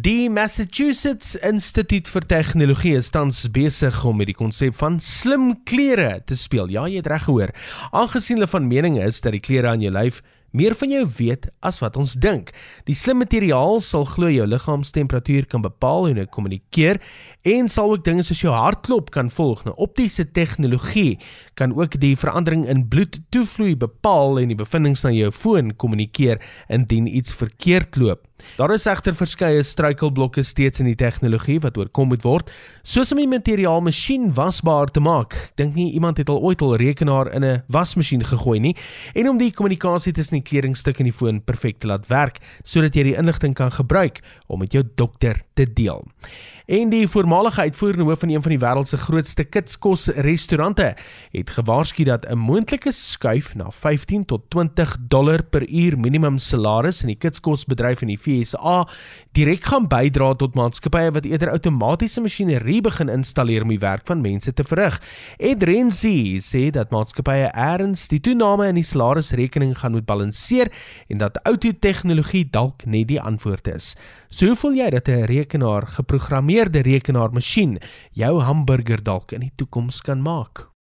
Die Massachusetts Instituut vir Tegnologie is tans besig om met die konsep van slim klere te speel. Ja, jy het reg gehoor. Aangesien hulle van mening is dat die klere aan jou lyf meer van jou weet as wat ons dink. Die slim materiaal sal glo jou liggaamstemperatuur kan bepaal en kommunikeer en sal ook dinge soos jou hartklop kan volg. Nou optiese tegnologie kan ook die verandering in bloedtoevloei bepaal en die bevindinge na jou foon kommunikeer indien iets verkeerd loop. Daar is egter verskeie struikelblokke steeds in die tegnologie wat oorkom moet word, soos om die materiaal masjien wasbaar te maak. Ek dink nie iemand het al ooit al rekenaar in 'n wasmasjien gegooi nie en om die kommunikasie tussen die kledingstuk en die foon perfek te laat werk sodat jy die inligting kan gebruik om met jou dokter te deel. En die voormalige uitvoerende hoof van een van die wêreld se grootste kitskos restaurante het gewaarsku dat 'n moontlike skuif na 15 tot 20 dollar per uur minimum salaris in die kitskosbedryf in die VSA direk gaan bydra tot maatskappye wat eerder outomatiese masjinerie begin installeer om die werk van mense te verrig. Ed Renzi sê dat maatskappye eers die toename in die salarisrekening gaan moet balanseer en dat outo tegnologie dalk net die antwoord is. So voel jy dat 'n rekenaar geprogrammeerde rekenaarmasjien jou hamburger dalk in die toekoms kan maak?